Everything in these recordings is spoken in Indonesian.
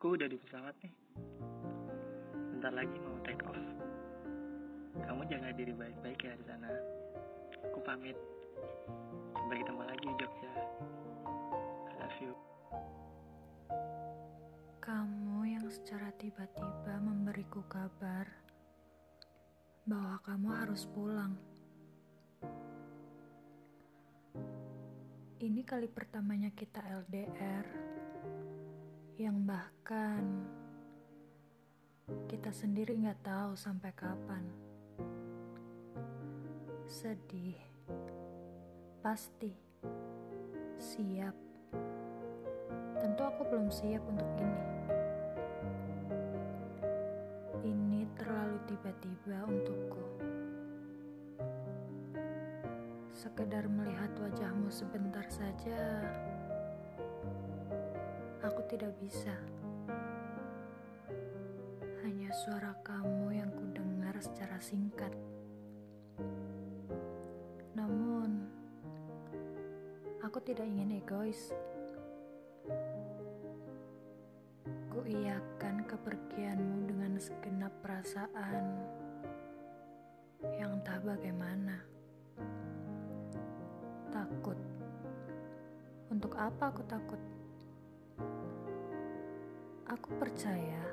Aku udah di pesawat nih. Bentar lagi mau take off. Kamu jaga diri baik-baik ya di sana. Aku pamit. Sampai ketemu lagi di Jogja. I love you. Kamu yang secara tiba-tiba memberiku kabar bahwa kamu harus pulang. Ini kali pertamanya kita LDR, yang bahkan kita sendiri nggak tahu sampai kapan. Sedih, pasti, siap. Tentu aku belum siap untuk ini. Ini terlalu tiba-tiba untukku. Sekedar melihat wajahmu sebentar saja, aku tidak bisa. Hanya suara kamu yang kudengar secara singkat. Namun, aku tidak ingin egois. Kuiyakan kepergianmu dengan segenap perasaan yang entah bagaimana. Takut. Untuk apa aku takut? Aku percaya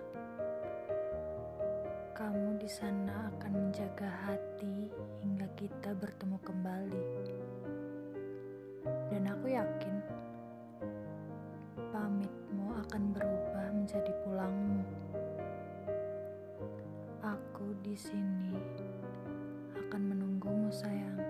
kamu di sana akan menjaga hati hingga kita bertemu kembali. Dan aku yakin pamitmu akan berubah menjadi pulangmu. Aku di sini akan menunggumu sayang.